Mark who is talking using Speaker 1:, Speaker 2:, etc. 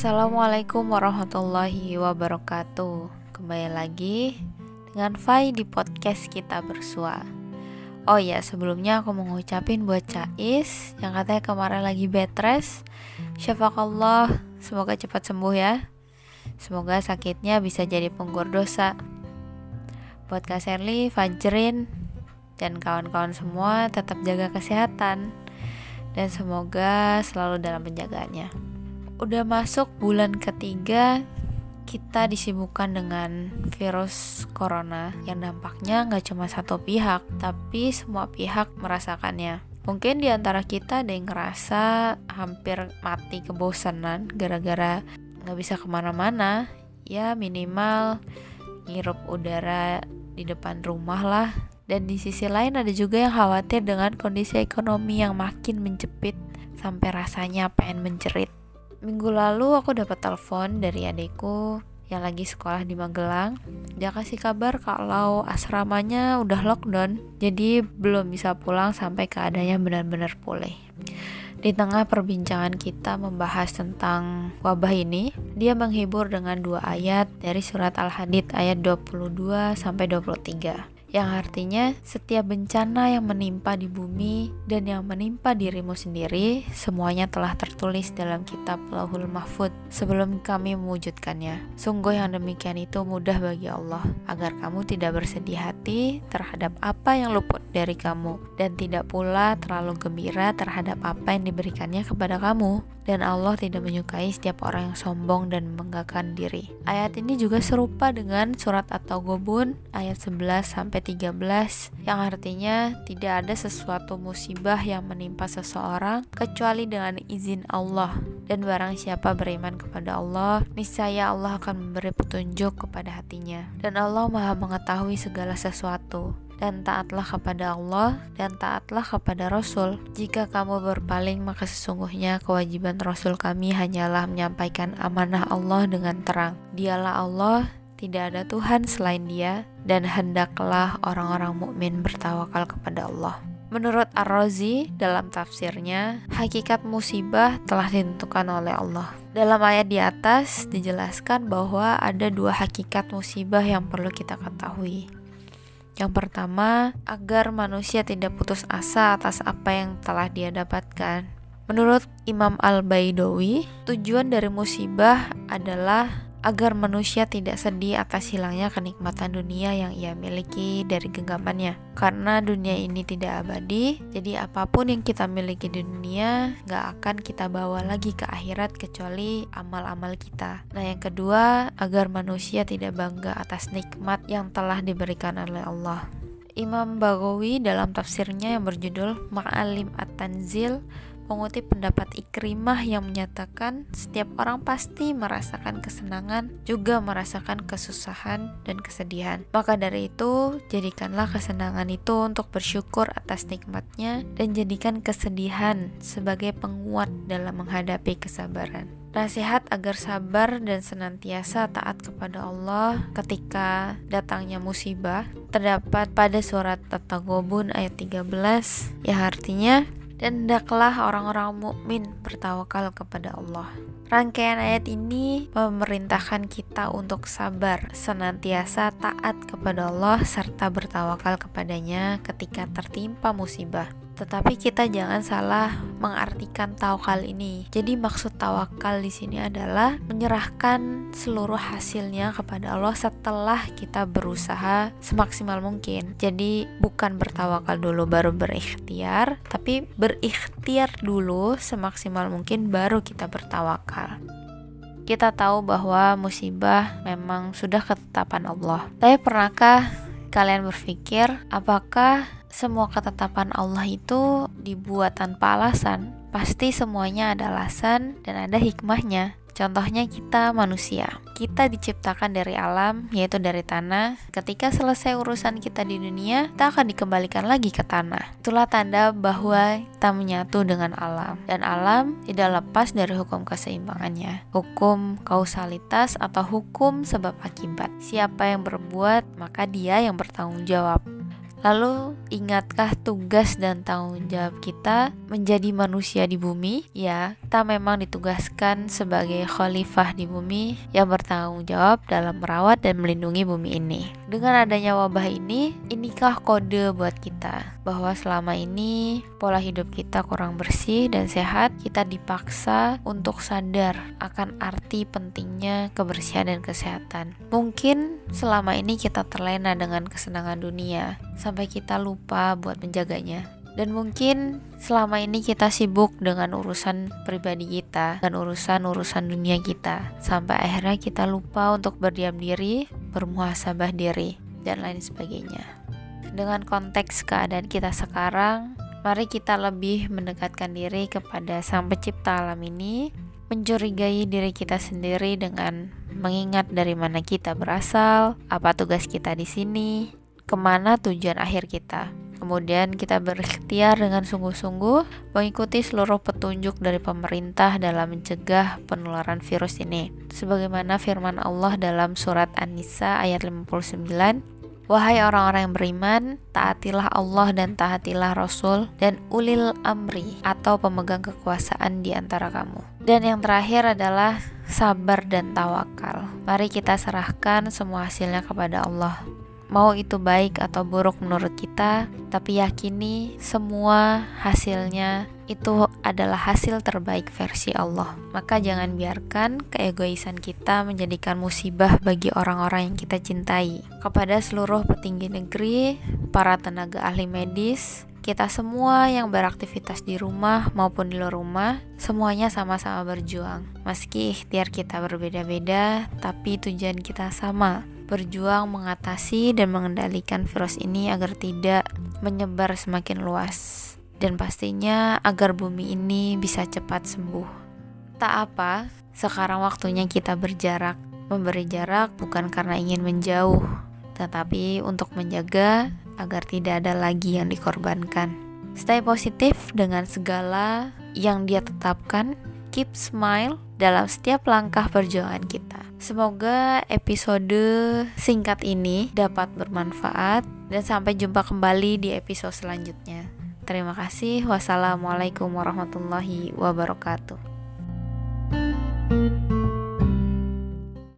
Speaker 1: Assalamualaikum warahmatullahi wabarakatuh. Kembali lagi dengan Fai di podcast kita bersua. Oh ya sebelumnya aku mau ngucapin buat Cais Yang katanya kemarin lagi bed rest Syafakallah Semoga cepat sembuh ya. Semoga sakitnya bisa jadi penggur dosa. Buat Kak Serli, Fajrin Dan kawan-kawan semua tetap jaga kesehatan. Dan semoga selalu dalam penjagaannya udah masuk bulan ketiga kita disibukkan dengan virus corona yang dampaknya nggak cuma satu pihak, tapi semua pihak merasakannya. Mungkin di antara kita ada yang ngerasa hampir mati kebosanan gara-gara nggak bisa ke mana-mana, ya minimal ngirup udara di depan rumah lah. Dan di sisi lain ada juga yang khawatir dengan kondisi ekonomi yang makin menjepit sampai rasanya pengen menjerit minggu lalu aku dapat telepon dari adikku yang lagi sekolah di Magelang. Dia kasih kabar kalau asramanya udah lockdown, jadi belum bisa pulang sampai keadaannya benar-benar pulih. Di tengah perbincangan kita membahas tentang wabah ini, dia menghibur dengan dua ayat dari surat Al-Hadid ayat 22 sampai 23 yang artinya setiap bencana yang menimpa di bumi dan yang menimpa dirimu sendiri semuanya telah tertulis dalam kitab Lauhul Mahfud sebelum kami mewujudkannya. Sungguh yang demikian itu mudah bagi Allah agar kamu tidak bersedih hati terhadap apa yang luput dari kamu dan tidak pula terlalu gembira terhadap apa yang diberikannya kepada kamu dan Allah tidak menyukai setiap orang yang sombong dan membanggakan diri. Ayat ini juga serupa dengan surat atau gobun ayat 11 sampai 13 yang artinya tidak ada sesuatu musibah yang menimpa seseorang kecuali dengan izin Allah. Dan barang siapa beriman kepada Allah niscaya Allah akan memberi petunjuk kepada hatinya. Dan Allah Maha mengetahui segala sesuatu dan taatlah kepada Allah dan taatlah kepada Rasul. Jika kamu berpaling maka sesungguhnya kewajiban Rasul kami hanyalah menyampaikan amanah Allah dengan terang. Dialah Allah, tidak ada Tuhan selain Dia dan hendaklah orang-orang mukmin bertawakal kepada Allah. Menurut Ar-Razi dalam tafsirnya, hakikat musibah telah ditentukan oleh Allah. Dalam ayat di atas dijelaskan bahwa ada dua hakikat musibah yang perlu kita ketahui. Yang pertama, agar manusia tidak putus asa atas apa yang telah dia dapatkan. Menurut Imam Al-Baidawi, tujuan dari musibah adalah agar manusia tidak sedih atas hilangnya kenikmatan dunia yang ia miliki dari genggamannya. Karena dunia ini tidak abadi, jadi apa pun yang kita miliki di dunia gak akan kita bawa lagi ke akhirat kecuali amal-amal kita. Nah yang kedua, agar manusia tidak bangga atas nikmat yang telah diberikan oleh Allah. Imam Bagawi dalam tafsirnya yang berjudul Ma'alim At-Tanzil mengutip pendapat Ikrimah yang menyatakan setiap orang pasti merasakan kesenangan juga merasakan kesusahan dan kesedihan. Maka dari itu, jadikanlah kesenangan itu untuk bersyukur atas nikmatnya dan jadikan kesedihan sebagai penguat dalam menghadapi kesabaran. Nasihat agar sabar dan senantiasa taat kepada Allah ketika datangnya musibah terdapat pada surat At-Taghabun ayat 13 yang artinya dan hendaklah orang-orang mukmin bertawakal kepada Allah. Rangkaian ayat ini memerintahkan kita untuk sabar, senantiasa taat kepada Allah serta bertawakal kepadanya ketika tertimpa musibah. Tetapi kita jangan salah mengartikan tawakal ini. Jadi maksud tawakal di sini adalah menyerahkan seluruh hasilnya kepada Allah setelah kita berusaha semaksimal mungkin. Jadi bukan bertawakal dulu baru berikhtiar, tapi berikhtiar dulu semaksimal mungkin baru kita bertawakal kita tahu bahwa musibah memang sudah ketetapan Allah. Tapi pernahkah kalian berpikir apakah semua ketetapan Allah itu dibuat tanpa alasan, pasti semuanya ada alasan dan ada hikmahnya. Contohnya kita manusia. Kita diciptakan dari alam, yaitu dari tanah. Ketika selesai urusan kita di dunia, kita akan dikembalikan lagi ke tanah. Itulah tanda bahwa kita menyatu dengan alam. Dan alam tidak lepas dari hukum keseimbangannya. Hukum kausalitas atau hukum sebab akibat. Siapa yang berbuat, maka dia yang bertanggung jawab. Lalu, ingatkah tugas dan tanggung jawab kita menjadi manusia di bumi? Ya, kita memang ditugaskan sebagai khalifah di bumi yang bertanggung jawab dalam merawat dan melindungi bumi ini. Dengan adanya wabah ini, inikah kode buat kita bahwa selama ini pola hidup kita kurang bersih dan sehat, kita dipaksa untuk sadar akan arti pentingnya kebersihan dan kesehatan. Mungkin selama ini kita terlena dengan kesenangan dunia sampai kita lupa buat menjaganya. Dan mungkin selama ini kita sibuk dengan urusan pribadi kita dan urusan-urusan dunia kita sampai akhirnya kita lupa untuk berdiam diri, bermuhasabah diri dan lain sebagainya. Dengan konteks keadaan kita sekarang, mari kita lebih mendekatkan diri kepada Sang Pencipta alam ini, mencurigai diri kita sendiri dengan mengingat dari mana kita berasal, apa tugas kita di sini, ke mana tujuan akhir kita. Kemudian kita berikhtiar dengan sungguh-sungguh mengikuti seluruh petunjuk dari pemerintah dalam mencegah penularan virus ini. Sebagaimana firman Allah dalam surat An-Nisa ayat 59, Wahai orang-orang yang beriman, taatilah Allah dan taatilah Rasul dan ulil amri atau pemegang kekuasaan di antara kamu. Dan yang terakhir adalah sabar dan tawakal. Mari kita serahkan semua hasilnya kepada Allah mau itu baik atau buruk menurut kita, tapi yakini semua hasilnya itu adalah hasil terbaik versi Allah. Maka jangan biarkan keegoisan kita menjadikan musibah bagi orang-orang yang kita cintai. Kepada seluruh petinggi negeri, para tenaga ahli medis, kita semua yang beraktivitas di rumah maupun di luar rumah, semuanya sama-sama berjuang. Meski ikhtiar kita berbeda-beda, tapi tujuan kita sama, berjuang mengatasi dan mengendalikan virus ini agar tidak menyebar semakin luas. Dan pastinya agar bumi ini bisa cepat sembuh. Tak apa, sekarang waktunya kita berjarak. Memberi jarak bukan karena ingin menjauh, tetapi untuk menjaga agar tidak ada lagi yang dikorbankan. Stay positif dengan segala yang dia tetapkan keep smile dalam setiap langkah perjuangan kita. Semoga episode singkat ini dapat bermanfaat dan sampai jumpa kembali di episode selanjutnya. Terima kasih. Wassalamualaikum warahmatullahi wabarakatuh.